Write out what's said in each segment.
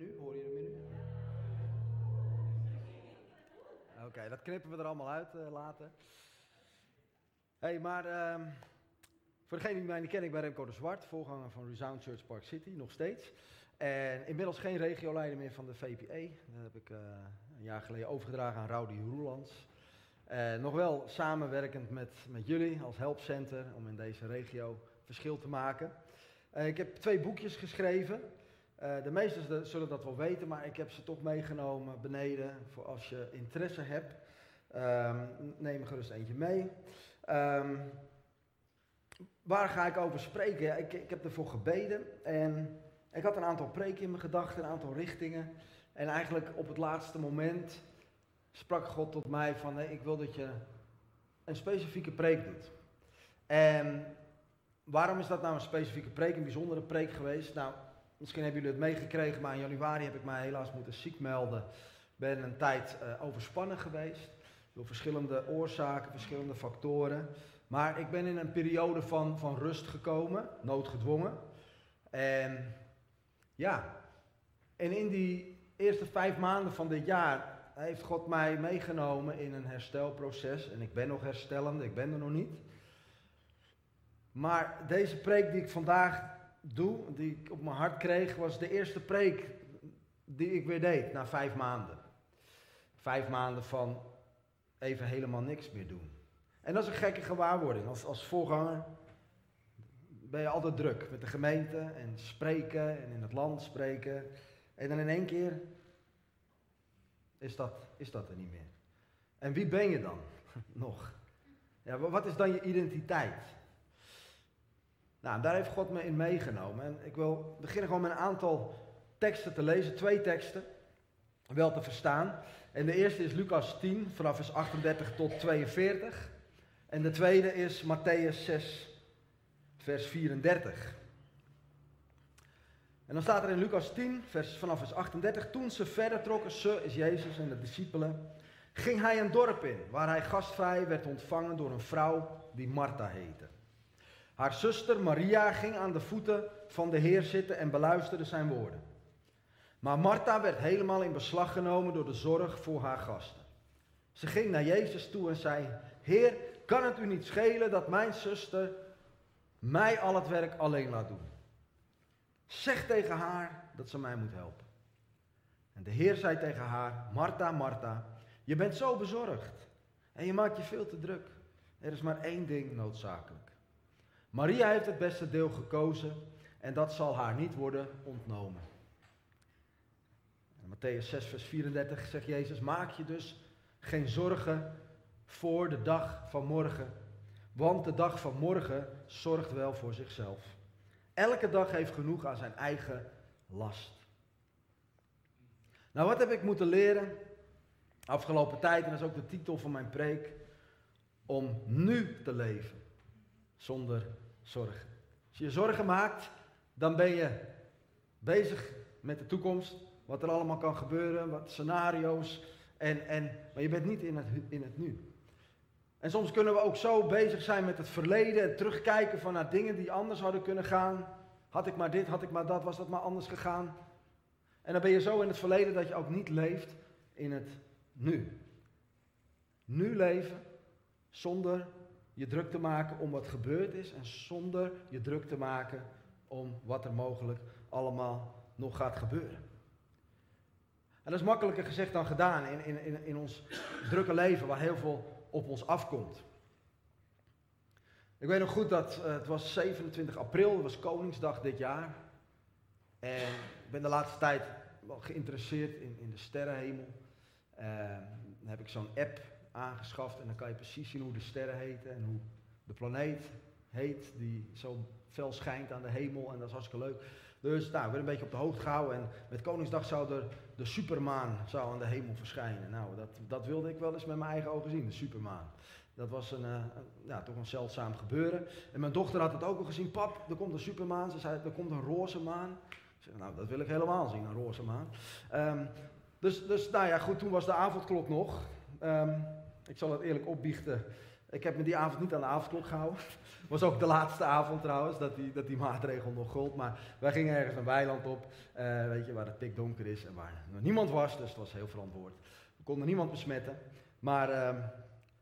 Nu hoor je hem nu? Oké, dat knippen we er allemaal uit uh, later. hey, maar uh, voor degene die mij niet kennen, ik ben Remco de Zwart, voorganger van Resound Church Park City, nog steeds. En inmiddels geen regioleider meer van de VPE. Dat heb ik uh, een jaar geleden overgedragen aan Rowdy Roelands. Uh, nog wel samenwerkend met, met jullie als helpcenter om in deze regio verschil te maken. Ik heb twee boekjes geschreven. Uh, de meesten zullen dat wel weten, maar ik heb ze toch meegenomen beneden voor als je interesse hebt. Um, neem er gerust eentje mee. Um, waar ga ik over spreken? Ik, ik heb ervoor gebeden en ik had een aantal preken in mijn gedachten, een aantal richtingen. En eigenlijk op het laatste moment sprak God tot mij van, ik wil dat je een specifieke preek doet. En waarom is dat nou een specifieke preek, een bijzondere preek geweest? Nou, misschien hebben jullie het meegekregen, maar in januari heb ik mij helaas moeten ziek melden. ben een tijd uh, overspannen geweest, door verschillende oorzaken, verschillende factoren. Maar ik ben in een periode van, van rust gekomen, noodgedwongen. En ja, en in die eerste vijf maanden van dit jaar heeft God mij meegenomen in een herstelproces. En ik ben nog herstellende, ik ben er nog niet. Maar deze preek die ik vandaag doe, die ik op mijn hart kreeg, was de eerste preek die ik weer deed na vijf maanden. Vijf maanden van even helemaal niks meer doen. En dat is een gekke gewaarwording. Als, als voorganger ben je altijd druk met de gemeente en spreken en in het land spreken. En dan in één keer is dat, is dat er niet meer. En wie ben je dan nog? Ja, wat is dan je identiteit? Nou, daar heeft God me in meegenomen. En ik wil beginnen gewoon met een aantal teksten te lezen, twee teksten, wel te verstaan. En de eerste is Lucas 10, vanaf vers 38 tot 42. En de tweede is Matthäus 6, vers 34. En dan staat er in Lucas 10, vers, vanaf vers 38, toen ze verder trokken, ze is Jezus en de discipelen, ging hij een dorp in, waar hij gastvrij werd ontvangen door een vrouw die Martha heette. Haar zuster Maria ging aan de voeten van de Heer zitten en beluisterde zijn woorden. Maar Martha werd helemaal in beslag genomen door de zorg voor haar gasten. Ze ging naar Jezus toe en zei: Heer, kan het u niet schelen dat mijn zuster mij al het werk alleen laat doen? Zeg tegen haar dat ze mij moet helpen. En de Heer zei tegen haar: Martha, Martha, je bent zo bezorgd en je maakt je veel te druk. Er is maar één ding noodzakelijk. Maria heeft het beste deel gekozen en dat zal haar niet worden ontnomen. Matthäus 6, vers 34 zegt Jezus: Maak je dus geen zorgen voor de dag van morgen, want de dag van morgen zorgt wel voor zichzelf. Elke dag heeft genoeg aan zijn eigen last. Nou, wat heb ik moeten leren afgelopen tijd, en dat is ook de titel van mijn preek, om nu te leven zonder zorgen. Als je je zorgen maakt, dan ben je bezig met de toekomst, wat er allemaal kan gebeuren, wat scenario's, en, en, maar je bent niet in het, in het nu. En soms kunnen we ook zo bezig zijn met het verleden, terugkijken van naar dingen die anders hadden kunnen gaan. Had ik maar dit, had ik maar dat, was dat maar anders gegaan. En dan ben je zo in het verleden dat je ook niet leeft in het nu. Nu leven zonder je druk te maken om wat gebeurd is en zonder je druk te maken om wat er mogelijk allemaal nog gaat gebeuren. En dat is makkelijker gezegd dan gedaan in, in, in ons drukke leven waar heel veel op ons afkomt. Ik weet nog goed dat uh, het was 27 april, het was Koningsdag dit jaar. En ik ben de laatste tijd wel geïnteresseerd in, in de sterrenhemel. Uh, dan heb ik zo'n app aangeschaft en dan kan je precies zien hoe de sterren heten en hoe de planeet heet die zo fel schijnt aan de hemel en dat is hartstikke leuk. Dus nou, ben een beetje op de hoogte gehouden en met Koningsdag zou er de supermaan zou aan de hemel verschijnen. Nou, dat, dat wilde ik wel eens met mijn eigen ogen zien, de supermaan. Dat was een, uh, ja, toch een zeldzaam gebeuren. En mijn dochter had het ook al gezien. Pap, er komt een supermaan. Ze zei, er komt een roze maan. Ik zei, nou, dat wil ik helemaal zien, een roze maan. Um, dus, dus, nou ja, goed, toen was de avondklok nog. Um, ik zal het eerlijk opbiechten. Ik heb me die avond niet aan de avondklok gehouden. was ook de laatste avond trouwens, dat die, dat die maatregel nog gold. Maar wij gingen ergens een weiland op, uh, weet je, waar het pikdonker is en waar niemand was. Dus het was heel verantwoord. We konden niemand besmetten. Maar uh,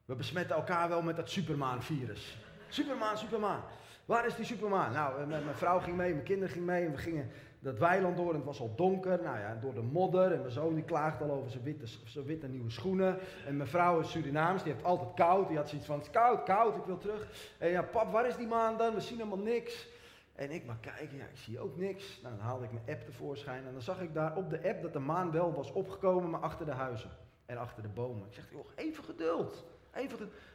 we besmetten elkaar wel met dat Supermaan-virus. Supermaan, Supermaan. Waar is die Supermaan? Nou, mijn vrouw ging mee, mijn kinderen gingen mee en we gingen dat weiland door en het was al donker. Nou ja, door de modder. En mijn zoon die klaagt al over zijn witte, zijn witte nieuwe schoenen. En mijn vrouw is Surinaams, die heeft altijd koud. Die had zoiets van, het is koud, koud, ik wil terug. En ja, pap, waar is die maan dan? We zien helemaal niks. En ik maar kijken, ja, ik zie ook niks. Nou, dan haalde ik mijn app tevoorschijn en dan zag ik daar op de app dat de maan wel was opgekomen, maar achter de huizen en achter de bomen. Ik zeg, joh, even geduld.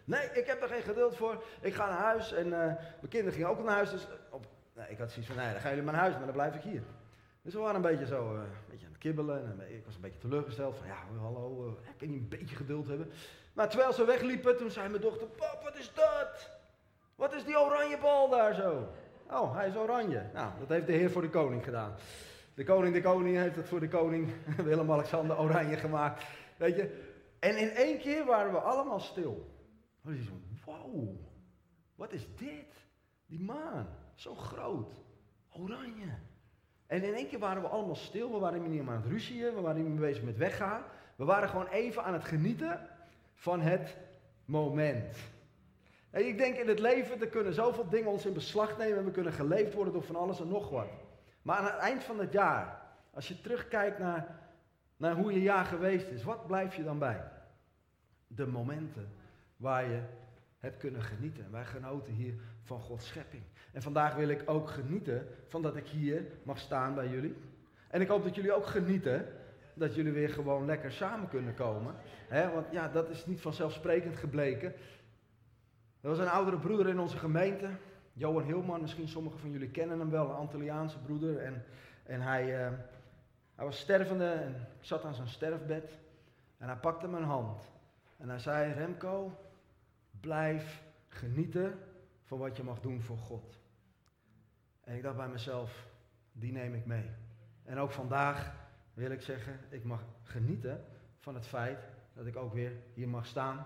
Nee, ik heb er geen geduld voor. Ik ga naar huis en uh, mijn kinderen gingen ook naar huis. Dus op ik had zoiets van, nee, dan gaan jullie maar naar huis, maar dan blijf ik hier. Dus we waren een beetje zo, uh, een beetje aan het kibbelen. En ik was een beetje teleurgesteld van, ja, hallo, uh, kan je een beetje geduld hebben? Maar terwijl ze wegliepen, toen zei mijn dochter, pap, wat is dat? Wat is die oranje bal daar zo? Oh, hij is oranje. Nou, dat heeft de heer voor de koning gedaan. De koning, de koning heeft het voor de koning, Willem-Alexander, oranje gemaakt. Weet je? En in één keer waren we allemaal stil. Je zo, wow, wat is dit? Die maan. Zo groot. Oranje. En in één keer waren we allemaal stil. We waren niet meer aan het ruzien. We waren niet meer bezig met weggaan. We waren gewoon even aan het genieten van het moment. En ik denk in het leven, er kunnen zoveel dingen ons in beslag nemen. En we kunnen geleefd worden door van alles en nog wat. Maar aan het eind van het jaar, als je terugkijkt naar, naar hoe je jaar geweest is, wat blijf je dan bij? De momenten waar je hebt kunnen genieten. Wij genoten hier van Gods schepping. En vandaag wil ik ook genieten van dat ik hier mag staan bij jullie. En ik hoop dat jullie ook genieten dat jullie weer gewoon lekker samen kunnen komen. want ja, dat is niet vanzelfsprekend gebleken. Er was een oudere broeder in onze gemeente, Johan Hilman, misschien sommigen van jullie kennen hem wel, een Antilliaanse broeder. En, en hij, uh, hij was stervende en ik zat aan zijn sterfbed. En hij pakte mijn hand. En hij zei, Remco, blijf genieten van wat je mag doen voor God. En ik dacht bij mezelf, die neem ik mee. En ook vandaag wil ik zeggen, ik mag genieten van het feit dat ik ook weer hier mag staan.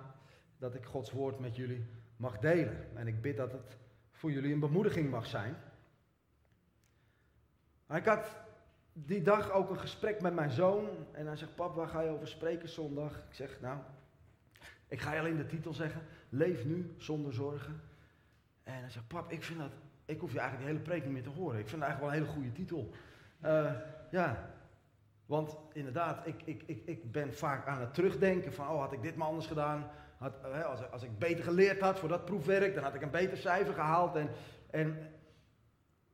Dat ik Gods woord met jullie mag delen. En ik bid dat het voor jullie een bemoediging mag zijn. ik had die dag ook een gesprek met mijn zoon. En hij zegt, pap, waar ga je over spreken zondag? Ik zeg, nou, ik ga je alleen de titel zeggen. Leef nu zonder zorgen. En hij zegt, pap, ik vind dat ik hoef je eigenlijk de hele preek niet meer te horen. Ik vind het eigenlijk wel een hele goede titel. Uh, ja, want inderdaad, ik, ik, ik, ik ben vaak aan het terugdenken van, oh had ik dit maar anders gedaan. Had, uh, als, als ik beter geleerd had voor dat proefwerk, dan had ik een beter cijfer gehaald. En, en,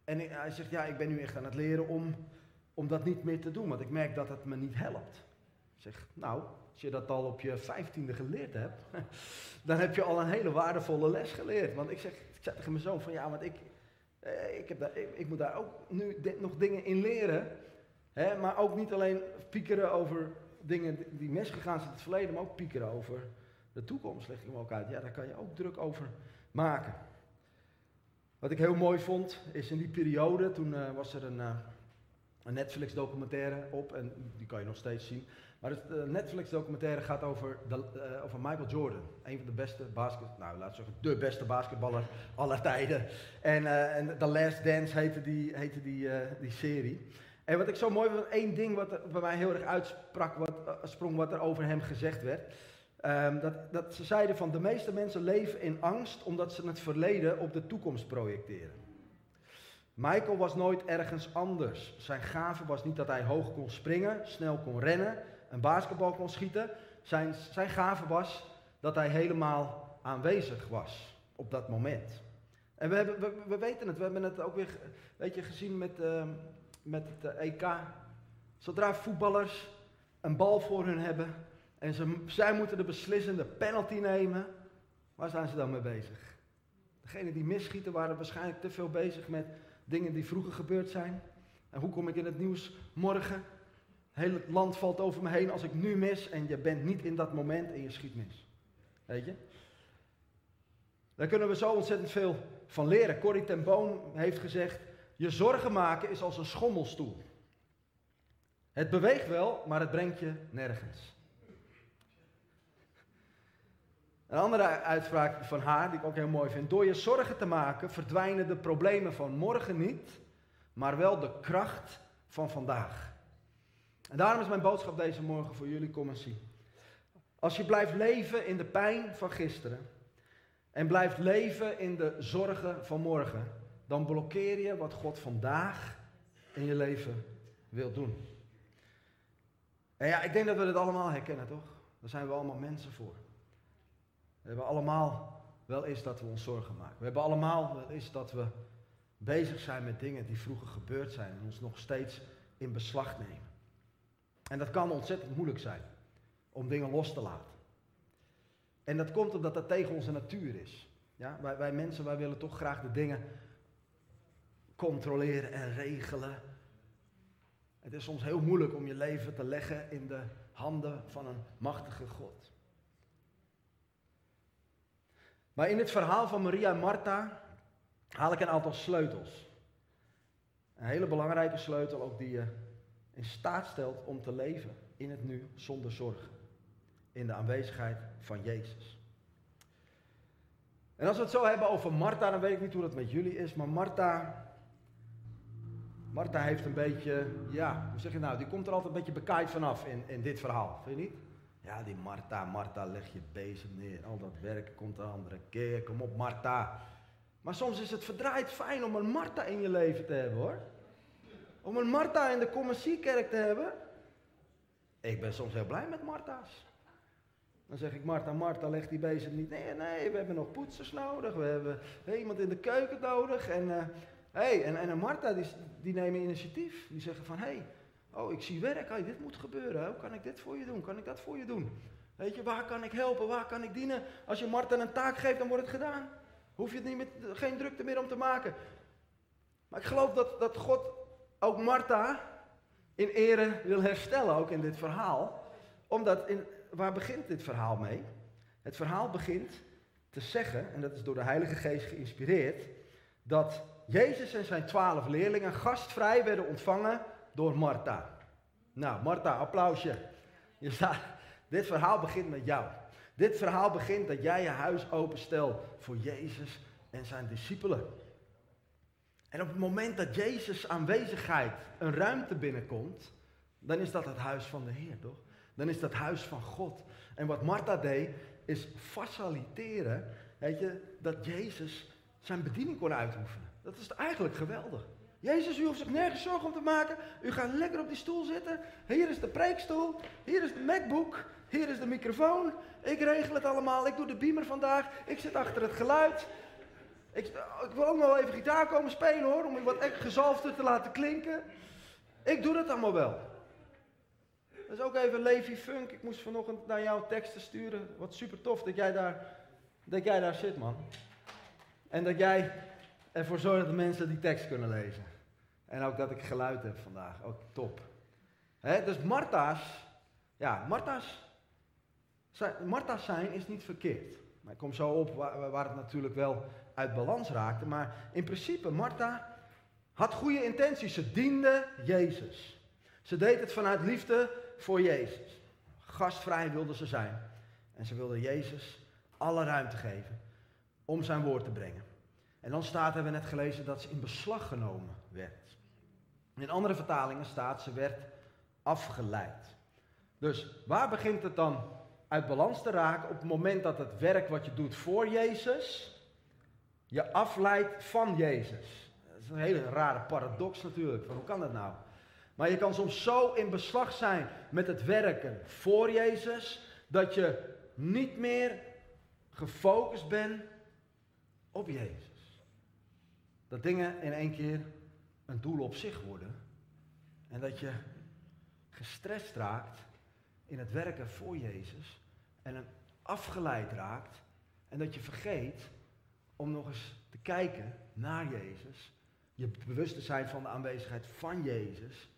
en hij zegt, ja, ik ben nu echt aan het leren om, om dat niet meer te doen, want ik merk dat het me niet helpt. Zeg, nou, als je dat al op je vijftiende geleerd hebt, dan heb je al een hele waardevolle les geleerd. Want ik zeg, ik zeg tegen mijn zoon van, ja, want ik, eh, ik, heb ik, moet daar ook nu nog dingen in leren. Hè, maar ook niet alleen piekeren over dingen die misgegaan zijn in het verleden, maar ook piekeren over de toekomst. Leg ik hem ook uit. Ja, daar kan je ook druk over maken. Wat ik heel mooi vond, is in die periode, toen uh, was er een, uh, een Netflix documentaire op, en die kan je nog steeds zien. Maar de eh, Netflix documentaire gaat over, de, uh, over Michael Jordan. Een van de beste basket, nou laten we zeggen, de beste basketballer aller tijden. En, uh, en The Last Dance heette die, die, die serie. En wat ik zo mooi vond, één ding wat bij mij heel erg uitsprak, wat, sprong wat er over hem gezegd werd. Um, dat, dat ze zeiden van de meeste mensen leven in angst omdat ze het verleden op de toekomst projecteren. Michael was nooit ergens anders. Zijn gave was niet dat hij hoog kon springen, snel kon rennen een basketbal kon schieten. Zijn, zijn gave was dat hij helemaal aanwezig was op dat moment. En we, hebben, we, we weten het, we hebben het ook weer weet je, gezien met, uh, met het EK. Eh, e Zodra voetballers een bal voor hun hebben en ze, zij moeten de beslissende penalty nemen, waar zijn ze dan mee bezig? Degenen die misschieten waren waarschijnlijk te veel bezig met dingen die vroeger gebeurd zijn. En hoe kom ik in het nieuws morgen? Heel het land valt over me heen als ik nu mis en je bent niet in dat moment en je schiet mis. Weet je? Daar kunnen we zo ontzettend veel van leren. Corrie ten Boom heeft gezegd, je zorgen maken is als een schommelstoel. Het beweegt wel, maar het brengt je nergens. Een andere uitspraak van haar, die ik ook heel mooi vind. Door je zorgen te maken verdwijnen de problemen van morgen niet, maar wel de kracht van vandaag. En daarom is mijn boodschap deze morgen voor jullie, kom en zie. Als je blijft leven in de pijn van gisteren en blijft leven in de zorgen van morgen, dan blokkeer je wat God vandaag in je leven wil doen. En ja, ik denk dat we het allemaal herkennen, toch? Daar zijn we allemaal mensen voor. We hebben allemaal wel eens dat we ons zorgen maken. We hebben allemaal wel eens dat we bezig zijn met dingen die vroeger gebeurd zijn en ons nog steeds in beslag nemen. En dat kan ontzettend moeilijk zijn om dingen los te laten. En dat komt omdat dat tegen onze natuur is. Ja, wij, wij mensen, wij willen toch graag de dingen controleren en regelen. Het is soms heel moeilijk om je leven te leggen in de handen van een machtige God. Maar in het verhaal van Maria en Martha haal ik een aantal sleutels. Een hele belangrijke sleutel ook die je in staat stelt om te leven in het nu zonder zorgen. In de aanwezigheid van Jezus. En als we het zo hebben over Martha, dan weet ik niet hoe dat met jullie is, maar Martha, Martha heeft een beetje, ja, hoe zeg je nou, die komt er altijd een beetje bekaaid vanaf in, in dit verhaal, vind je niet? Ja, die Martha, Martha, leg je bezig neer, al dat werk komt een andere keer, kom op Martha. Maar soms is het verdraaid fijn om een Martha in je leven te hebben hoor. Om een Martha in de commerciekerk te hebben. Ik ben soms heel blij met Martha's. Dan zeg ik, Martha, Martha, leg die bezig niet neer. Nee, we hebben nog poetsers nodig. We hebben iemand in de keuken nodig. En, uh, hey, en, en een Martha, die, die nemen initiatief. Die zeggen van, hé, hey, oh, ik zie werk. Dit moet gebeuren. Hoe kan ik dit voor je doen? Kan ik dat voor je doen? Weet je, waar kan ik helpen? Waar kan ik dienen? Als je Martha een taak geeft, dan wordt het gedaan. Hoef je het niet met, geen drukte meer om te maken. Maar ik geloof dat, dat God ook Martha in ere wil herstellen, ook in dit verhaal. Omdat, in, waar begint dit verhaal mee? Het verhaal begint te zeggen, en dat is door de Heilige Geest geïnspireerd, dat Jezus en zijn twaalf leerlingen gastvrij werden ontvangen door Martha. Nou, Martha, applausje. Je staat, dit verhaal begint met jou. Dit verhaal begint dat jij je huis openstelt voor Jezus en zijn discipelen. En op het moment dat Jezus aanwezigheid een ruimte binnenkomt, dan is dat het huis van de Heer, toch? Dan is dat huis van God. En wat Martha deed, is faciliteren, weet je, dat Jezus zijn bediening kon uitoefenen. Dat is eigenlijk geweldig. Jezus, u hoeft zich nergens zorgen om te maken. U gaat lekker op die stoel zitten. Hier is de preekstoel. Hier is de MacBook. Hier is de microfoon. Ik regel het allemaal. Ik doe de beamer vandaag. Ik zit achter het geluid. Ik, ik, wil ook nog wel even gitaar komen spelen hoor, om wat echt gezalfder te laten klinken. Ik doe dat allemaal wel. Dat is ook even Levi Funk. Ik moest vanochtend naar jouw teksten sturen. Wat super tof dat jij daar, dat jij daar zit, man. En dat jij ervoor zorgt dat mensen die tekst kunnen lezen. En ook dat ik geluid heb vandaag. Ook top. Dus Martha's, ja, Martha's, Martha's zijn is niet verkeerd. Maar ik kom zo op waar, waar het natuurlijk wel uit balans raakte. Maar in principe, Martha had goede intenties. Ze diende Jezus. Ze deed het vanuit liefde voor Jezus. Gastvrij wilde ze zijn. En ze wilde Jezus alle ruimte geven om zijn woord te brengen. En dan staat, hebben we net gelezen, dat ze in beslag genomen werd. In andere vertalingen staat, ze werd afgeleid. Dus waar begint het dan uit balans te raken op het moment dat het werk wat je doet voor Jezus je afleidt van Jezus. Dat is een hele rare paradox natuurlijk. Van hoe kan dat nou? Maar je kan soms zo in beslag zijn met het werken voor Jezus, dat je niet meer gefocust bent op Jezus. Dat dingen in één keer een doel op zich worden. En dat je gestrest raakt in het werken voor Jezus. En afgeleid raakt. En dat je vergeet om nog eens te kijken naar Jezus. Je bewust te zijn van de aanwezigheid van Jezus.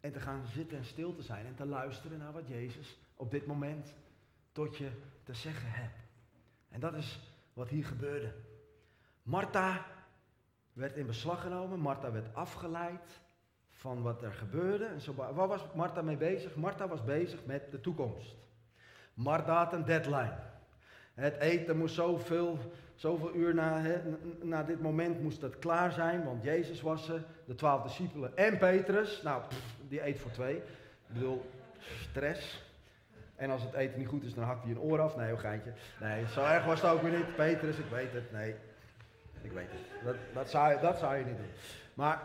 En te gaan zitten en stil te zijn en te luisteren naar wat Jezus op dit moment tot je te zeggen hebt. En dat is wat hier gebeurde. Martha werd in beslag genomen, Martha werd afgeleid van wat er gebeurde. En zo, waar was Martha mee bezig? Martha was bezig met de toekomst. Martha had een deadline. Het eten moest zoveel, zoveel uur na, na dit moment moest het klaar zijn, want Jezus was er, de twaalf discipelen en Petrus. Nou, die eet voor twee. Ik bedoel, stress. En als het eten niet goed is, dan hakt hij een oor af. Nee, een geintje. Nee, zo erg was het ook weer niet. Petrus, ik weet het. Nee, ik weet het. Dat, dat, zou, dat zou je niet doen. Maar,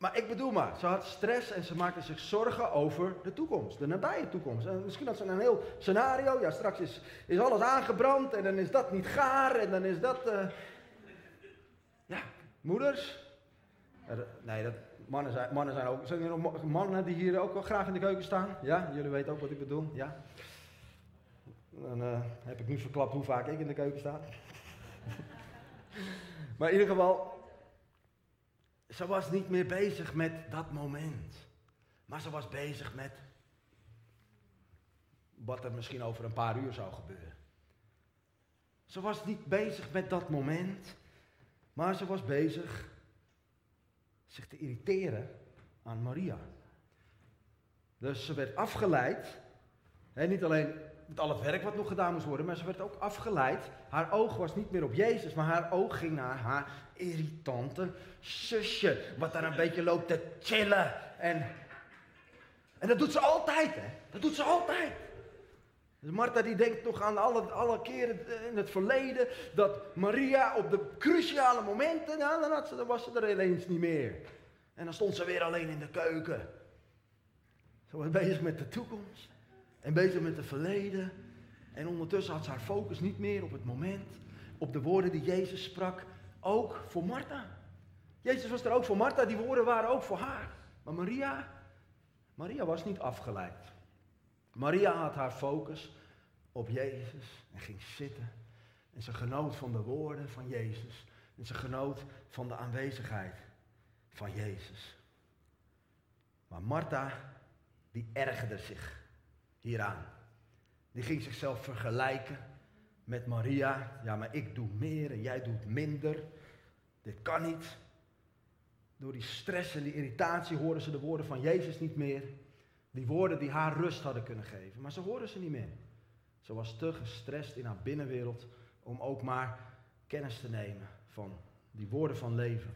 maar ik bedoel maar, ze had stress en ze maakte zich zorgen over de toekomst. De nabije toekomst. En misschien had ze een heel scenario. Ja, straks is, is alles aangebrand en dan is dat niet gaar en dan is dat... Uh... Ja, moeders. Nee, dat, mannen, zijn, mannen zijn ook... Zijn er nog mannen die hier ook wel graag in de keuken staan? Ja, jullie weten ook wat ik bedoel. Ja. Dan uh, heb ik nu verklapt hoe vaak ik in de keuken sta. maar in ieder geval, ze was niet meer bezig met dat moment. Maar ze was bezig met wat er misschien over een paar uur zou gebeuren. Ze was niet bezig met dat moment, maar ze was bezig zich te irriteren aan Maria. Dus ze werd afgeleid, hè, niet alleen met al het werk wat nog gedaan moest worden, maar ze werd ook afgeleid. Haar oog was niet meer op Jezus, maar haar oog ging naar haar irritante zusje, wat daar een beetje loopt te chillen. En, en dat doet ze altijd, hè? Dat doet ze altijd. Dus Martha die denkt nog aan alle, alle keren in het verleden dat Maria op de cruciale momenten, nou, dan, ze, dan was ze er ineens niet meer. En dan stond ze weer alleen in de keuken. Ze was bezig met de toekomst en bezig met het verleden. En ondertussen had ze haar focus niet meer op het moment, op de woorden die Jezus sprak, ook voor Martha. Jezus was er ook voor Martha, die woorden waren ook voor haar. Maar Maria, Maria was niet afgeleid. Maria had haar focus op Jezus en ging zitten. En ze genoot van de woorden van Jezus. En ze genoot van de aanwezigheid van Jezus. Maar Martha, die ergerde zich hieraan. Die ging zichzelf vergelijken met Maria. Ja, maar ik doe meer en jij doet minder. Dit kan niet. Door die stress en die irritatie hoorden ze de woorden van Jezus niet meer. Die woorden die haar rust hadden kunnen geven. Maar ze hoorden ze niet meer. Ze was te gestrest in haar binnenwereld om ook maar kennis te nemen van die woorden van leven.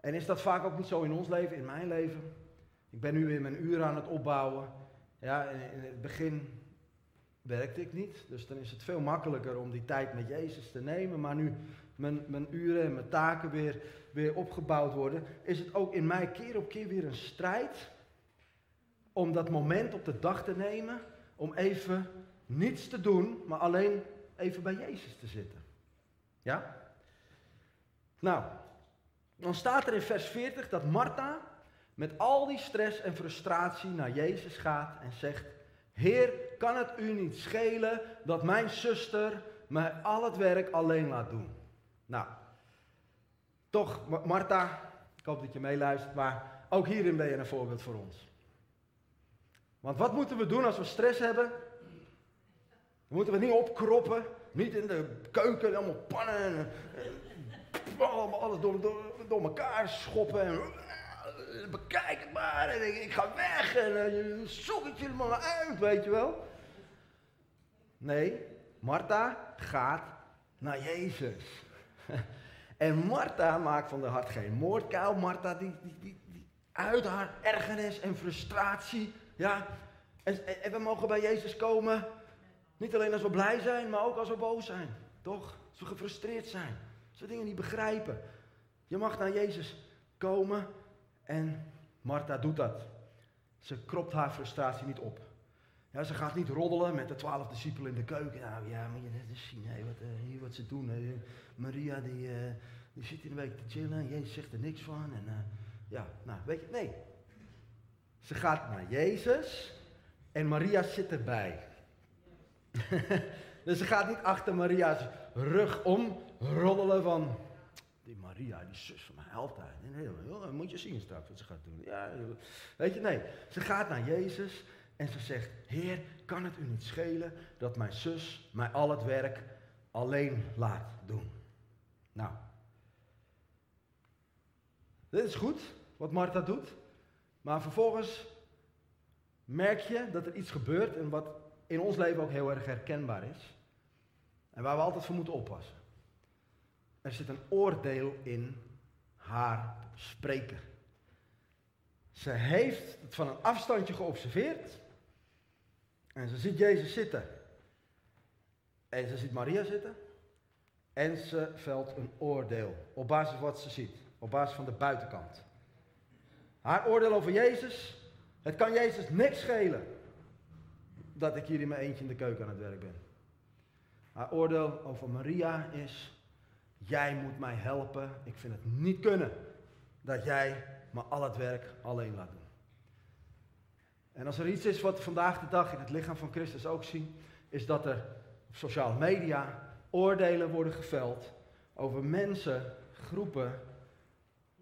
En is dat vaak ook niet zo in ons leven, in mijn leven? Ik ben nu weer mijn uren aan het opbouwen. Ja, in het begin werkte ik niet, dus dan is het veel makkelijker om die tijd met Jezus te nemen. Maar nu mijn, mijn uren en mijn taken weer, weer opgebouwd worden, is het ook in mij keer op keer weer een strijd om dat moment op de dag te nemen, om even niets te doen, maar alleen even bij Jezus te zitten. Ja? Nou, dan staat er in vers 40 dat Martha met al die stress en frustratie naar Jezus gaat en zegt: Heer, kan het u niet schelen dat mijn zuster mij al het werk alleen laat doen? Nou, toch, Martha, ik hoop dat je meeluistert, maar ook hierin ben je een voorbeeld voor ons. Want wat moeten we doen als we stress hebben? Dan moeten we niet opkroppen, niet in de keuken, allemaal pannen en, allemaal alles door, door, door elkaar schoppen. En, eh, bekijk het maar en ik, ga weg en uh, zoek het jullie maar uit, weet je wel. Nee, Martha gaat naar Jezus. En Martha maakt van de hart geen moordkuil. Martha die, die, die, die uit haar ergernis en frustratie ja, en, en, we mogen bij Jezus komen, niet alleen als we blij zijn, maar ook als we boos zijn. Toch? Als we gefrustreerd zijn. Als we dingen niet begrijpen. Je mag naar Jezus komen en Martha doet dat. Ze kropt haar frustratie niet op. Ja, ze gaat niet roddelen met de twaalf discipelen in de keuken. Nou ja, maar je zien hey, wat, uh, hier wat ze doen. Maria die, uh, die zit hier een week te chillen. Jezus zegt er niks van. En uh, ja, nou weet je, nee. Ze gaat naar Jezus en Maria zit erbij. dus ze gaat niet achter Maria's rug om roddelen van. Die Maria, die zus van mij uit. Nee, nee, moet je zien straks wat ze gaat doen. Ja, weet je, nee. Ze gaat naar Jezus en ze zegt: Heer, kan het u niet schelen dat mijn zus mij al het werk alleen laat doen? Nou, dit is goed wat Martha doet. Maar vervolgens merk je dat er iets gebeurt en wat in ons leven ook heel erg herkenbaar is. En waar we altijd voor moeten oppassen. Er zit een oordeel in haar spreker. Ze heeft het van een afstandje geobserveerd. En ze ziet Jezus zitten. En ze ziet Maria zitten. En ze velt een oordeel op basis van wat ze ziet. Op basis van de buitenkant. Haar oordeel over Jezus. Het kan Jezus niks schelen dat ik hier in mijn eentje in de keuken aan het werk ben. Haar oordeel over Maria is: Jij moet mij helpen. Ik vind het niet kunnen dat jij me al het werk alleen laat doen. En als er iets is wat we vandaag de dag in het lichaam van Christus ook zien, is dat er op sociale media oordelen worden geveld over mensen, groepen,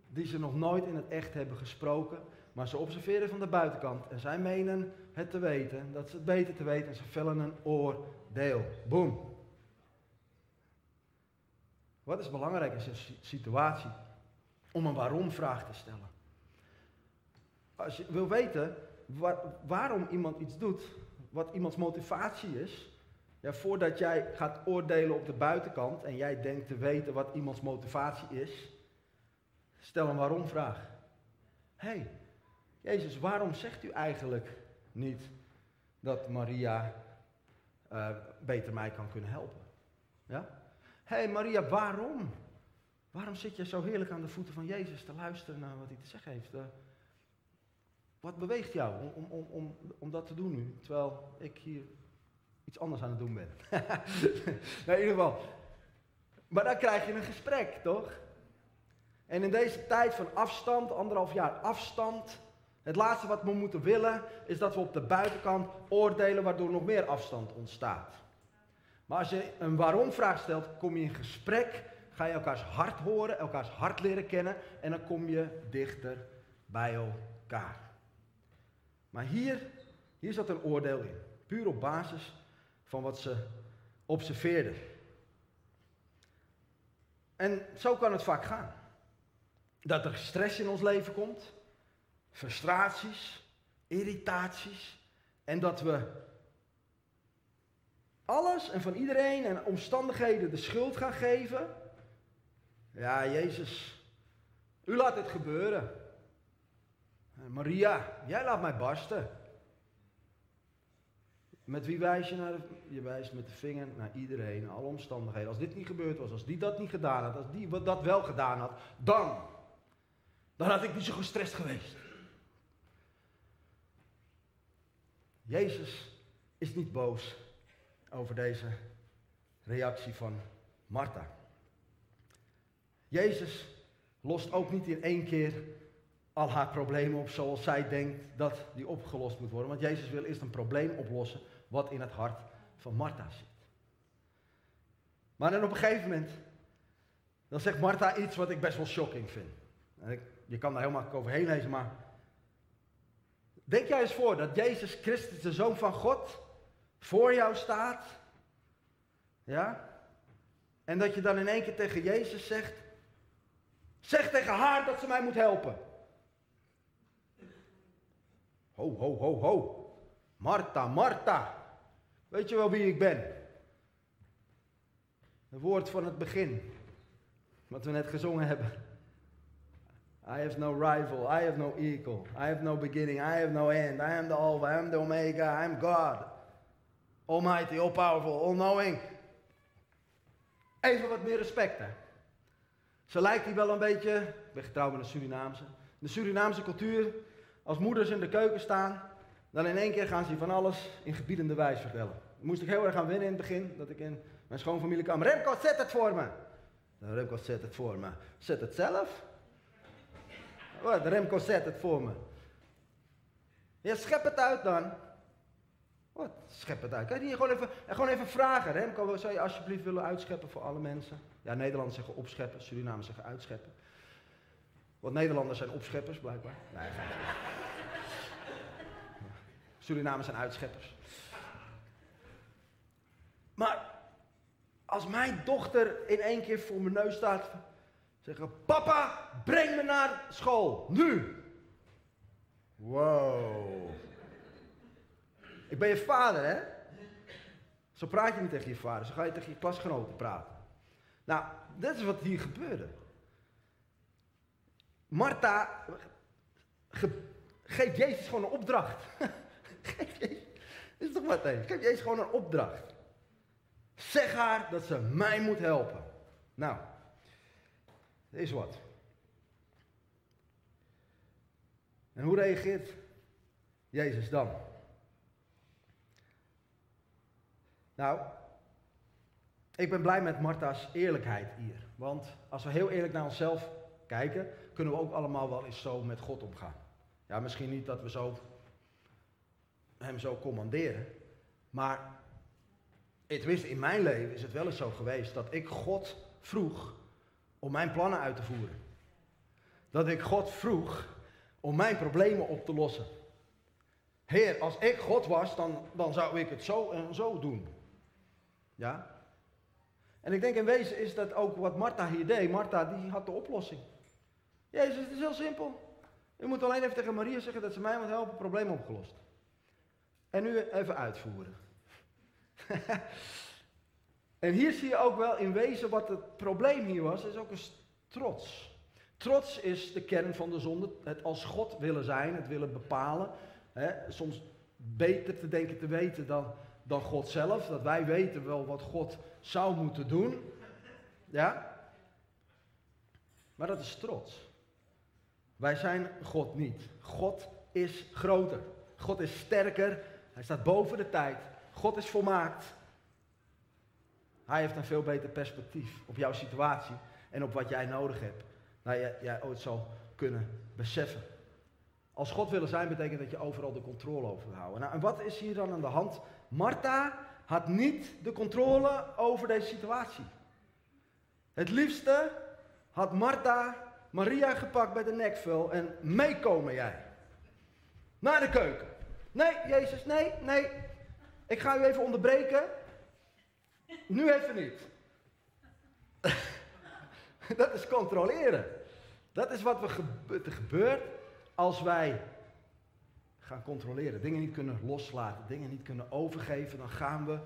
die ze nog nooit in het echt hebben gesproken, maar ze observeren van de buitenkant en zij menen het te weten, dat ze het beter te weten en ze vellen een oordeel. Boom. Wat is belangrijk in zo'n situatie? Om een waarom-vraag te stellen. Als je wil weten waarom iemand iets doet, wat iemands motivatie is, ja, voordat jij gaat oordelen op de buitenkant en jij denkt te weten wat iemands motivatie is, stel een waarom-vraag. Hé, hey, Jezus, waarom zegt u eigenlijk niet dat Maria uh, beter mij kan kunnen helpen? Ja? Hé hey Maria, waarom? Waarom zit je zo heerlijk aan de voeten van Jezus te luisteren naar wat hij te zeggen heeft? Uh, wat beweegt jou om, om, om, om dat te doen nu, terwijl ik hier iets anders aan het doen ben? nou, in ieder geval. Maar dan krijg je een gesprek, toch? En in deze tijd van afstand, anderhalf jaar afstand, het laatste wat we moeten willen is dat we op de buitenkant oordelen waardoor nog meer afstand ontstaat. Maar als je een waarom-vraag stelt, kom je in gesprek, ga je elkaars hart horen, elkaars hart leren kennen en dan kom je dichter bij elkaar. Maar hier, hier zat een oordeel in, puur op basis van wat ze observeerden. En zo kan het vaak gaan. Dat er stress in ons leven komt, frustraties, irritaties en dat we alles en van iedereen en omstandigheden de schuld gaan geven. Ja, Jezus, u laat het gebeuren. Maria, jij laat mij barsten. Met wie wijs je naar de, Je wijst met de vinger naar iedereen, naar alle omstandigheden. Als dit niet gebeurd was, als die dat niet gedaan had, als die dat wel gedaan had, dan. Dan had ik niet zo gestrest geweest. Jezus is niet boos over deze reactie van Martha. Jezus lost ook niet in één keer al haar problemen op zoals zij denkt dat die opgelost moet worden. Want Jezus wil eerst een probleem oplossen wat in het hart van Martha zit. Maar dan op een gegeven moment, dan zegt Martha iets wat ik best wel shocking vind. En je kan daar heel makkelijk overheen lezen, maar denk jij eens voor dat Jezus Christus, de Zoon van God, voor jou staat. Ja? En dat je dan in één keer tegen Jezus zegt, zeg tegen haar dat ze mij moet helpen. Ho, ho, ho, ho. Martha, Martha. Weet je wel wie ik ben? Het woord van het begin. Wat we net gezongen hebben. I have no rival. I have no equal. I have no beginning. I have no end. I am the Alpha. I am the Omega. I am God. Almighty, all powerful, all knowing. Even wat meer respect hè. Zo lijkt hij wel een beetje, ik ben getrouwd met een Surinaamse. De Surinaamse cultuur, als moeders in de keuken staan, dan in één keer gaan ze van alles in gebiedende wijs vertellen. Moest ik heel erg aan winnen in het begin, dat ik in mijn schoonfamilie kwam. Remco, zet het voor me. Remco, zet het voor me. Zet het zelf. Wat, Remco, zet het voor me. Ja, schep het uit dan. Wat? Schep het uit. Kan je gewoon even, gewoon even vragen. Remco, zou je alsjeblieft willen uitscheppen voor alle mensen? Ja, Nederlanders zeggen opscheppen, Surinamers zeggen uitscheppen. Want Nederlanders zijn opscheppers, blijkbaar. Nee, Surinamers zijn uitscheppers. Maar als mijn dochter in één keer voor mijn neus staat, zeggen: Papa, breng me naar school, nu. Wow. Ik ben je vader, hè? Zo praat je niet tegen je vader, zo ga je tegen je klasgenoten praten. Nou, dat is wat hier gebeurde. Martha geeft Jezus gewoon een opdracht. geef Jezus, dit is toch wat Geef Jezus gewoon een opdracht. Zeg haar dat ze mij moet helpen. Nou, is wat. En hoe reageert Jezus dan? Nou, ik ben blij met Martha's eerlijkheid hier. Want als we heel eerlijk naar onszelf kijken, kunnen we ook allemaal wel eens zo met God omgaan. Ja, misschien niet dat we zo hem zo commanderen. Maar tenminste in mijn leven is het wel eens zo geweest dat ik God vroeg om mijn plannen uit te voeren. Dat ik God vroeg om mijn problemen op te lossen. Heer, als ik God was, dan, dan zou ik het zo en zo doen. Ja? En ik denk in wezen is dat ook wat Martha hier deed. Martha die had de oplossing. Jezus, het is heel simpel. Je moet alleen even tegen Maria zeggen dat ze mij moet helpen, probleem opgelost. En nu even uitvoeren. en hier zie je ook wel in wezen wat het probleem hier was, is ook een trots. Trots is de kern van de zonde. Het als God willen zijn, het willen bepalen. Hè, soms beter te denken te weten dan, dan God zelf. Dat wij weten wel wat God zou moeten doen. Ja? Maar dat is trots. Wij zijn God niet. God is groter. God is sterker. Hij staat boven de tijd. God is volmaakt. Hij heeft een veel beter perspectief op jouw situatie en op wat jij nodig hebt. Nou, jij, jij ooit zal kunnen beseffen. Als God willen zijn, betekent dat je overal de controle over houden. Nou, en wat is hier dan aan de hand? Martha had niet de controle over deze situatie. Het liefste had Martha Maria gepakt bij de nekvel en meekomen jij. Naar de keuken. Nee, Jezus, nee, nee. Ik ga u even onderbreken. Nu even niet. Dat is controleren. Dat is wat er gebeurt als wij gaan controleren. Dingen niet kunnen loslaten, dingen niet kunnen overgeven, dan gaan we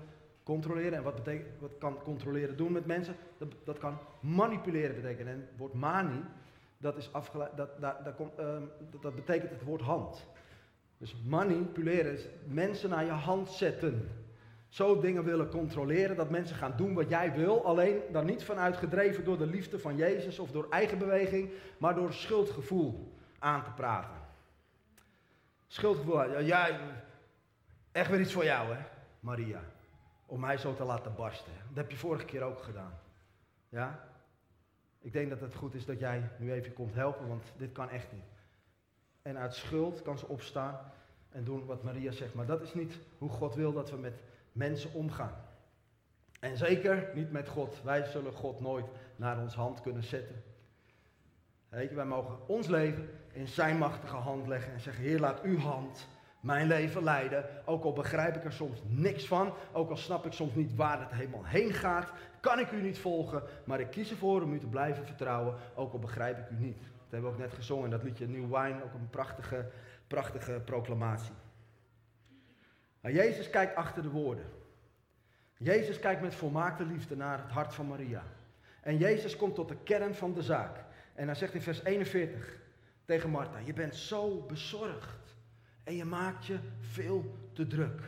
controleren. En wat, wat kan controleren doen met mensen? Dat, dat kan manipuleren betekenen. En het woord mani, dat, is afgeleid, dat, ehm, dat betekent het woord hand. Dus manipuleren is mensen naar je hand zetten. Zo dingen willen controleren, dat mensen gaan doen wat jij wil, alleen dan niet vanuit gedreven door de liefde van Jezus of door eigen beweging, maar door schuldgevoel aan te praten. Schuldgevoel, ja, echt weer iets voor jou hè, Maria, om mij zo te laten barsten. Dat heb je vorige keer ook gedaan. Ja? Ik denk dat het goed is dat jij nu even komt helpen, want dit kan echt niet. En uit schuld kan ze opstaan en doen wat Maria zegt. Maar dat is niet hoe God wil dat we met mensen omgaan. En zeker niet met God. Wij zullen God nooit naar ons hand kunnen zetten. Weet je, wij mogen ons leven in zijn machtige hand leggen en zeggen: Heer, laat uw hand mijn leven leiden. Ook al begrijp ik er soms niks van, ook al snap ik soms niet waar het helemaal heen gaat, kan ik u niet volgen, maar ik kies ervoor om u te blijven vertrouwen, ook al begrijp ik u niet. Dat hebben we ook net gezongen, dat liedje New Wine, ook een prachtige, prachtige proclamatie. Maar Jezus kijkt achter de woorden. Jezus kijkt met volmaakte liefde naar het hart van Maria. En Jezus komt tot de kern van de zaak. En hij zegt in vers 41 tegen Martha: Je bent zo bezorgd en je maakt je veel te druk.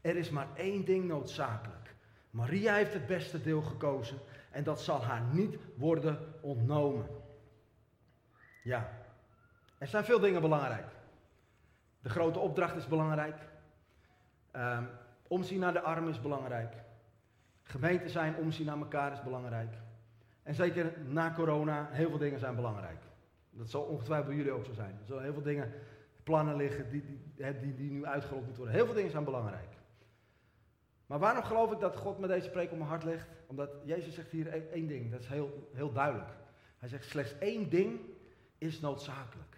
Er is maar één ding noodzakelijk. Maria heeft het beste deel gekozen en dat zal haar niet worden ontnomen. Ja, er zijn veel dingen belangrijk. De grote opdracht is belangrijk. Um, omzien naar de armen is belangrijk. Gemeente zijn, omzien naar elkaar is belangrijk. En zeker na corona, heel veel dingen zijn belangrijk. Dat zal ongetwijfeld bij jullie ook zo zijn. Er zullen heel veel dingen, plannen liggen die, die, die, nu uitgerold moeten worden. Heel veel dingen zijn belangrijk. Maar waarom geloof ik dat God met deze preek op mijn hart legt? Omdat Jezus zegt hier één ding, dat is heel, heel duidelijk. Hij zegt slechts één ding is noodzakelijk.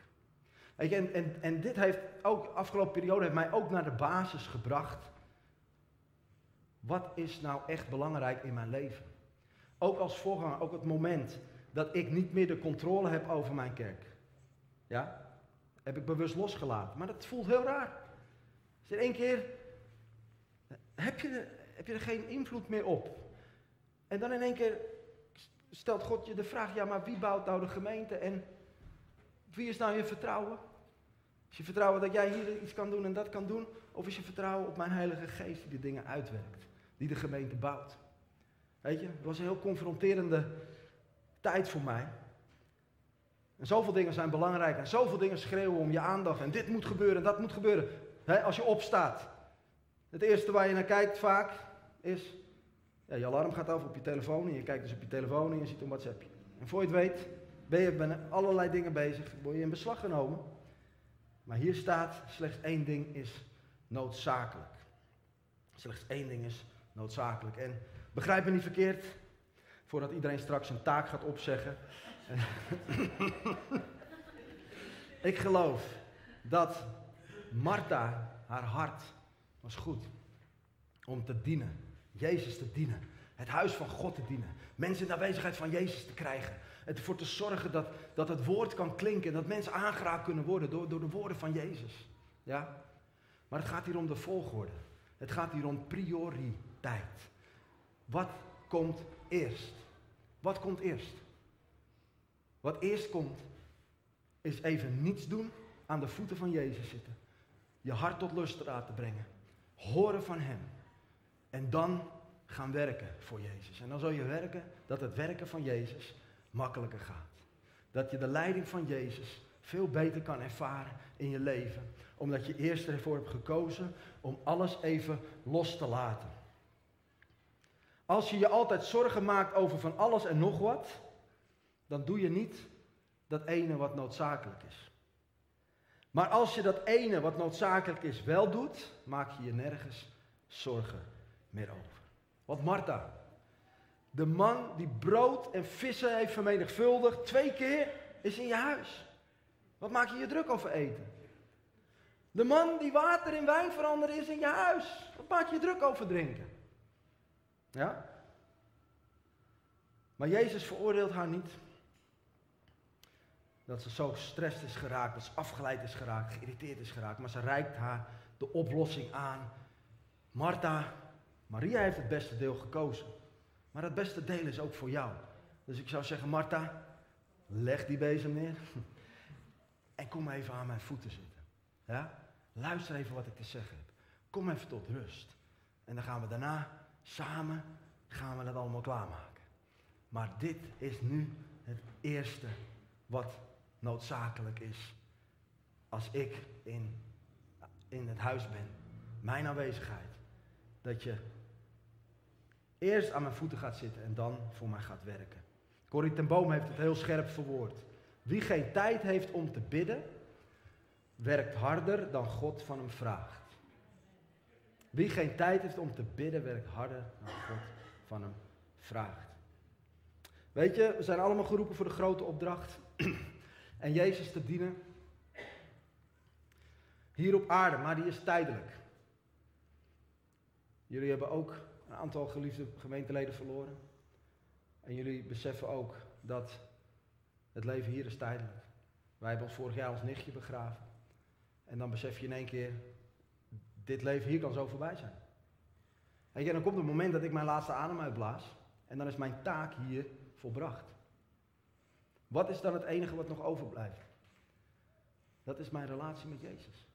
En, en, en dit heeft ook, afgelopen periode heeft mij ook naar de basis gebracht. Wat is nou echt belangrijk in mijn leven? Ook als voorganger, ook het moment dat ik niet meer de controle heb over mijn kerk. Ja? Heb ik bewust losgelaten. Maar dat voelt heel raar. Is er één keer. Heb je, heb je er geen invloed meer op. En dan in één keer stelt God je de vraag, ja maar wie bouwt nou de gemeente en wie is nou je vertrouwen? Is je vertrouwen dat jij hier iets kan doen en dat kan doen? Of is je vertrouwen op mijn Heilige Geest die de dingen uitwerkt, die de gemeente bouwt? Weet je, het was een heel confronterende tijd voor mij. En zoveel dingen zijn belangrijk en zoveel dingen schreeuwen om je aandacht. En dit moet gebeuren en dat moet gebeuren. als je opstaat. Het eerste waar je naar kijkt vaak is, ja, je alarm gaat af op je telefoon en je kijkt dus op je telefoon en je ziet een WhatsAppje. En voor je het weet ben je met allerlei dingen bezig, word je in beslag genomen. Maar hier staat, slechts één ding is noodzakelijk. Slechts één ding is noodzakelijk. En begrijp me niet verkeerd, voordat iedereen straks een taak gaat opzeggen. ik geloof dat Martha, haar hart, was goed om te dienen. Jezus te dienen. Het huis van God te dienen. Mensen in de aanwezigheid van Jezus te krijgen. En ervoor te zorgen dat, dat het woord kan klinken. Dat mensen aangeraakt kunnen worden door, door de woorden van Jezus. Ja? Maar het gaat hier om de volgorde. Het gaat hier om prioriteit. Wat komt eerst? Wat komt eerst? Wat eerst komt, is even niets doen, aan de voeten van Jezus zitten. Je hart tot lust laten brengen. Horen van Hem. En dan gaan werken voor Jezus. En dan zul je werken dat het werken van Jezus makkelijker gaat. Dat je de leiding van Jezus veel beter kan ervaren in je leven. Omdat je eerst ervoor hebt gekozen om alles even los te laten. Als je je altijd zorgen maakt over van alles en nog wat, dan doe je niet dat ene wat noodzakelijk is. Maar als je dat ene wat noodzakelijk is wel doet, maak je je nergens zorgen meer over. Want Martha, de man die brood en vissen heeft vermenigvuldigd, twee keer is in je huis. Wat maak je je druk over eten? De man die water in wijn veranderde is in je huis. Wat maak je je druk over drinken? Ja? Maar Jezus veroordeelt haar niet. Dat ze zo gestrest is geraakt, dat ze afgeleid is geraakt, geïrriteerd is geraakt. Maar ze reikt haar de oplossing aan. Martha, Maria heeft het beste deel gekozen. Maar het beste deel is ook voor jou. Dus ik zou zeggen, Martha, leg die bezem neer. En kom even aan mijn voeten zitten. Ja? Luister even wat ik te zeggen heb. Kom even tot rust. En dan gaan we daarna samen gaan we dat allemaal klaarmaken. Maar dit is nu het eerste wat noodzakelijk is. Als ik in, in het huis ben. Mijn aanwezigheid. Dat je eerst aan mijn voeten gaat zitten en dan voor mij gaat werken. Corrie ten Boom heeft het heel scherp verwoord. Wie geen tijd heeft om te bidden, werkt harder dan God van hem vraagt. Wie geen tijd heeft om te bidden, werkt harder dan God van hem vraagt. Weet je, we zijn allemaal geroepen voor de grote opdracht. en Jezus te dienen. Hier op aarde, maar die is tijdelijk. Jullie hebben ook een aantal geliefde gemeenteleden verloren. En jullie beseffen ook dat het leven hier is tijdelijk. Wij hebben vorig jaar als nichtje begraven. En dan besef je in één keer, dit leven hier kan zo voorbij zijn. En dan komt het moment dat ik mijn laatste adem uitblaas. En dan is mijn taak hier volbracht. Wat is dan het enige wat nog overblijft? Dat is mijn relatie met Jezus.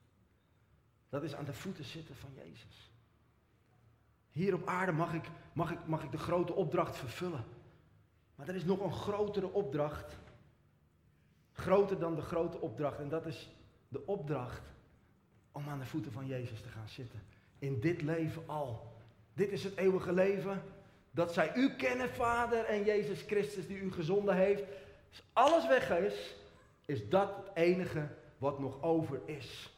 Dat is aan de voeten zitten van Jezus. Hier op aarde mag ik, mag, ik, mag ik de grote opdracht vervullen. Maar er is nog een grotere opdracht. Groter dan de grote opdracht. En dat is de opdracht om aan de voeten van Jezus te gaan zitten. In dit leven al. Dit is het eeuwige leven. Dat zij u kennen, Vader, en Jezus Christus die u gezonden heeft. Als alles weg is, is dat het enige wat nog over is.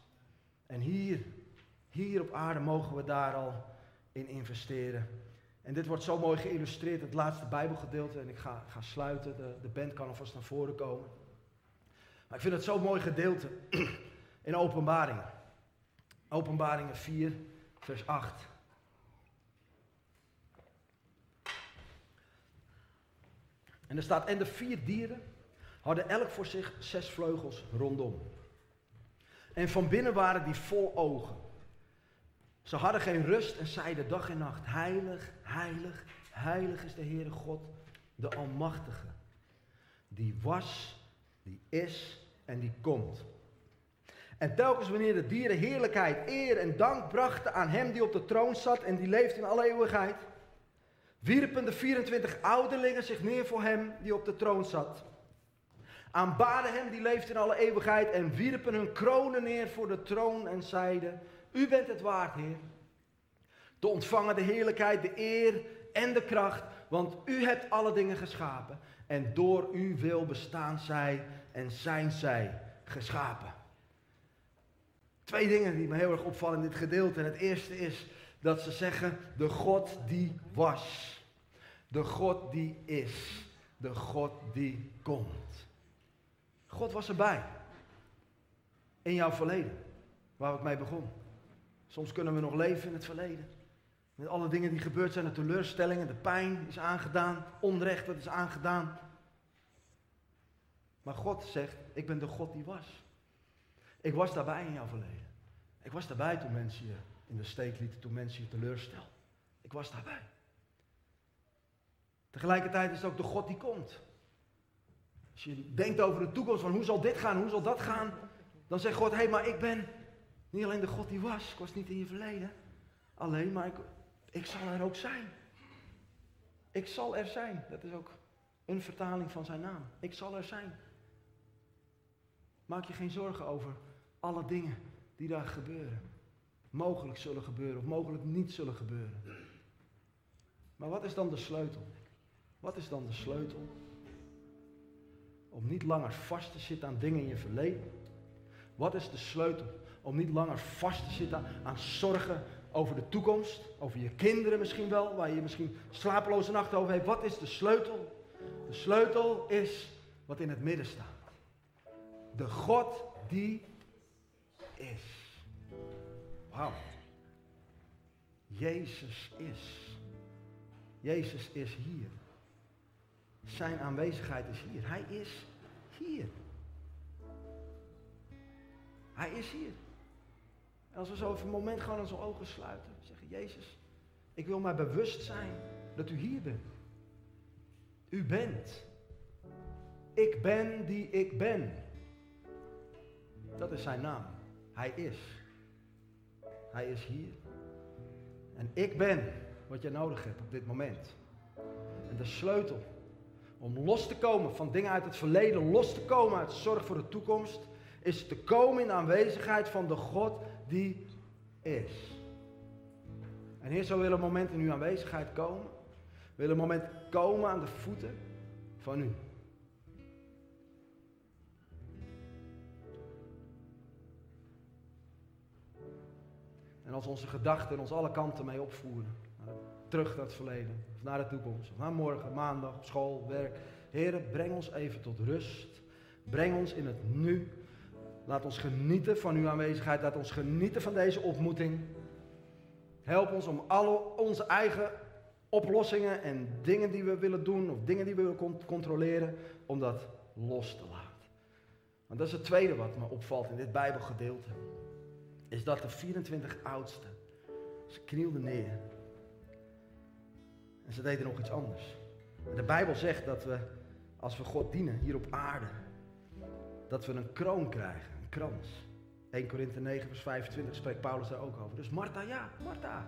En hier, hier op aarde mogen we daar al in investeren. En dit wordt zo mooi geïllustreerd, het laatste Bijbelgedeelte. En ik ga, ga sluiten, de, de band kan alvast naar voren komen. Maar ik vind het zo'n mooi gedeelte in openbaringen. Openbaringen 4, vers 8. En er staat, en de vier dieren hadden elk voor zich zes vleugels rondom. En van binnen waren die vol ogen Ze hadden geen rust en zeiden dag en nacht, heilig, heilig, heilig is de Heere God, de Almachtige. Die was, die is en die komt. En telkens wanneer de dieren heerlijkheid, eer en dank brachten aan hem die op de troon zat en die leeft in alle eeuwigheid, wierpen de 24 ouderlingen zich neer voor hem die op de troon zat. Aanbaden hem die leeft in alle eeuwigheid en wierpen hun kronen neer voor de troon en zeiden, u bent het waard, Heer. Te ontvangen de heerlijkheid, de eer en de kracht, want u hebt alle dingen geschapen en door uw wil bestaan zij en zijn zij geschapen. Twee dingen die me heel erg opvallen in dit gedeelte. En het eerste is dat ze zeggen, de God die was. De God die is. De God die komt. God was erbij. In jouw verleden. Waar ik mee begon. Soms kunnen we nog leven in het verleden. Met alle dingen die gebeurd zijn, de teleurstellingen, de pijn is aangedaan, onrecht dat is aangedaan. Maar God zegt, ik ben de God die was. Ik was daarbij in jouw verleden. Ik was daarbij toen mensen je in de steek lieten, toen mensen je teleurstelden. Ik was daarbij. Tegelijkertijd is het ook de God die komt. Als je denkt over de toekomst, van hoe zal dit gaan, hoe zal dat gaan, dan zegt God, hé, hey, maar ik ben niet alleen de God die was, ik was niet in je verleden, alleen, maar ik, ik zal er ook zijn. Ik zal er zijn. Dat is ook een vertaling van zijn naam. Ik zal er zijn. Maak je geen zorgen over alle dingen die daar gebeuren. Mogelijk zullen gebeuren of mogelijk niet zullen gebeuren. Maar wat is dan de sleutel? Wat is dan de sleutel? Om niet langer vast te zitten aan dingen in je verleden. Wat is de sleutel? Om niet langer vast te zitten aan zorgen over de toekomst, over je kinderen misschien wel, waar je misschien slapeloze nachten over hebt. Wat is de sleutel? De sleutel is wat in het midden staat. De God die is. Wauw. Jezus is. Jezus is hier. Zijn aanwezigheid is hier. Hij is hier. Hij is hier. En als we zo even een moment gewoon onze ogen sluiten. Zeggen, Jezus, ik wil mij bewust zijn dat u hier bent. U bent. Ik ben die ik ben. Dat is zijn naam. Hij is. Hij is hier. En ik ben wat je nodig hebt op dit moment. En de sleutel om los te komen van dingen uit het verleden, los te komen uit zorg voor de toekomst, is te komen in de aanwezigheid van de God die is. En Heer, zo wil een moment in uw aanwezigheid komen. Wil een moment komen aan de voeten van u. En als onze gedachten ons alle kanten mee opvoeren. Terug naar het verleden, of naar de toekomst, of naar morgen, maandag, school, werk. Heren, breng ons even tot rust. Breng ons in het nu. Laat ons genieten van uw aanwezigheid. Laat ons genieten van deze ontmoeting. Help ons om alle onze eigen oplossingen en dingen die we willen doen, of dingen die we willen controleren, om dat los te laten. Want dat is het tweede wat me opvalt in dit Bijbelgedeelte is dat de 24 oudsten, ze knielden neer. En ze deden nog iets anders. De Bijbel zegt dat we, als we God dienen hier op aarde, dat we een kroon krijgen, een krans. 1 Korinthe 9 vers 25 spreekt Paulus daar ook over. Dus Martha, ja, Martha.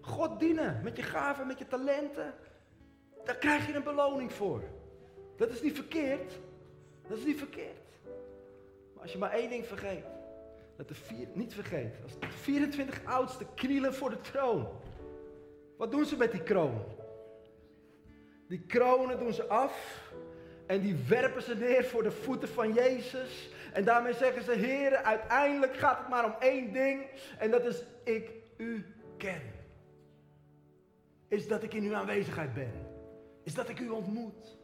God dienen met je gaven, met je talenten. Daar krijg je een beloning voor. Dat is niet verkeerd. Dat is niet verkeerd. Maar als je maar één ding vergeet, dat de vier, niet vergeet, als de 24 oudsten knielen voor de troon. Wat doen ze met die kroon? Die kronen doen ze af en die werpen ze neer voor de voeten van Jezus. En daarmee zeggen ze, heren, uiteindelijk gaat het maar om één ding. En dat is, ik u ken. Is dat ik in uw aanwezigheid ben. Is dat ik u ontmoet.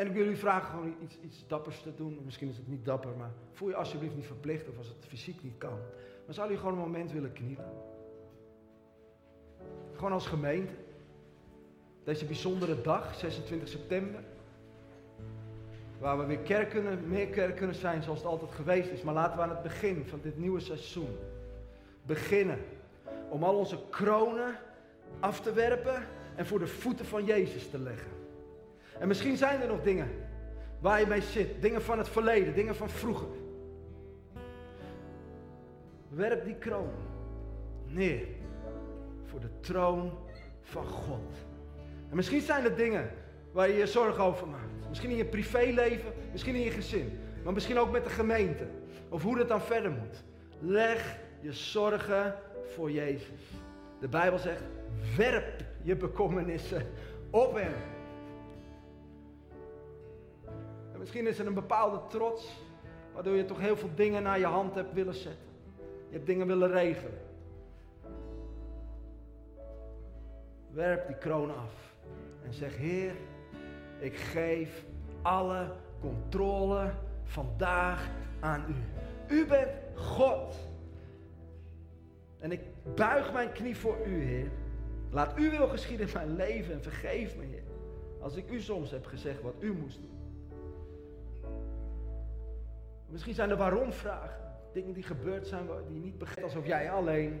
En ik wil u vragen gewoon iets, iets dappers te doen. Misschien is het niet dapper, maar voel je alsjeblieft niet verplicht of als het fysiek niet kan. Maar zou u gewoon een moment willen knielen? Gewoon als gemeente. Deze bijzondere dag, 26 september. Waar we weer kerk kunnen, meer kerk kunnen zijn zoals het altijd geweest is. Maar laten we aan het begin van dit nieuwe seizoen beginnen. Om al onze kronen af te werpen en voor de voeten van Jezus te leggen. En misschien zijn er nog dingen waar je mee zit. Dingen van het verleden, dingen van vroeger. Werp die kroon neer voor de troon van God. En misschien zijn er dingen waar je je zorgen over maakt. Misschien in je privéleven, misschien in je gezin. Maar misschien ook met de gemeente. Of hoe het dan verder moet. Leg je zorgen voor Jezus. De Bijbel zegt, werp je bekommernissen op hem. Misschien is er een bepaalde trots, waardoor je toch heel veel dingen naar je hand hebt willen zetten. Je hebt dingen willen regelen. Werp die kroon af en zeg, Heer, ik geef alle controle vandaag aan u. U bent God. En ik buig mijn knie voor u, Heer. Laat uw wil geschieden in mijn leven en vergeef me, Heer. Als ik u soms heb gezegd wat u moest doen. Misschien zijn er waarom vragen. Dingen die gebeurd zijn die niet begrijpt alsof jij alleen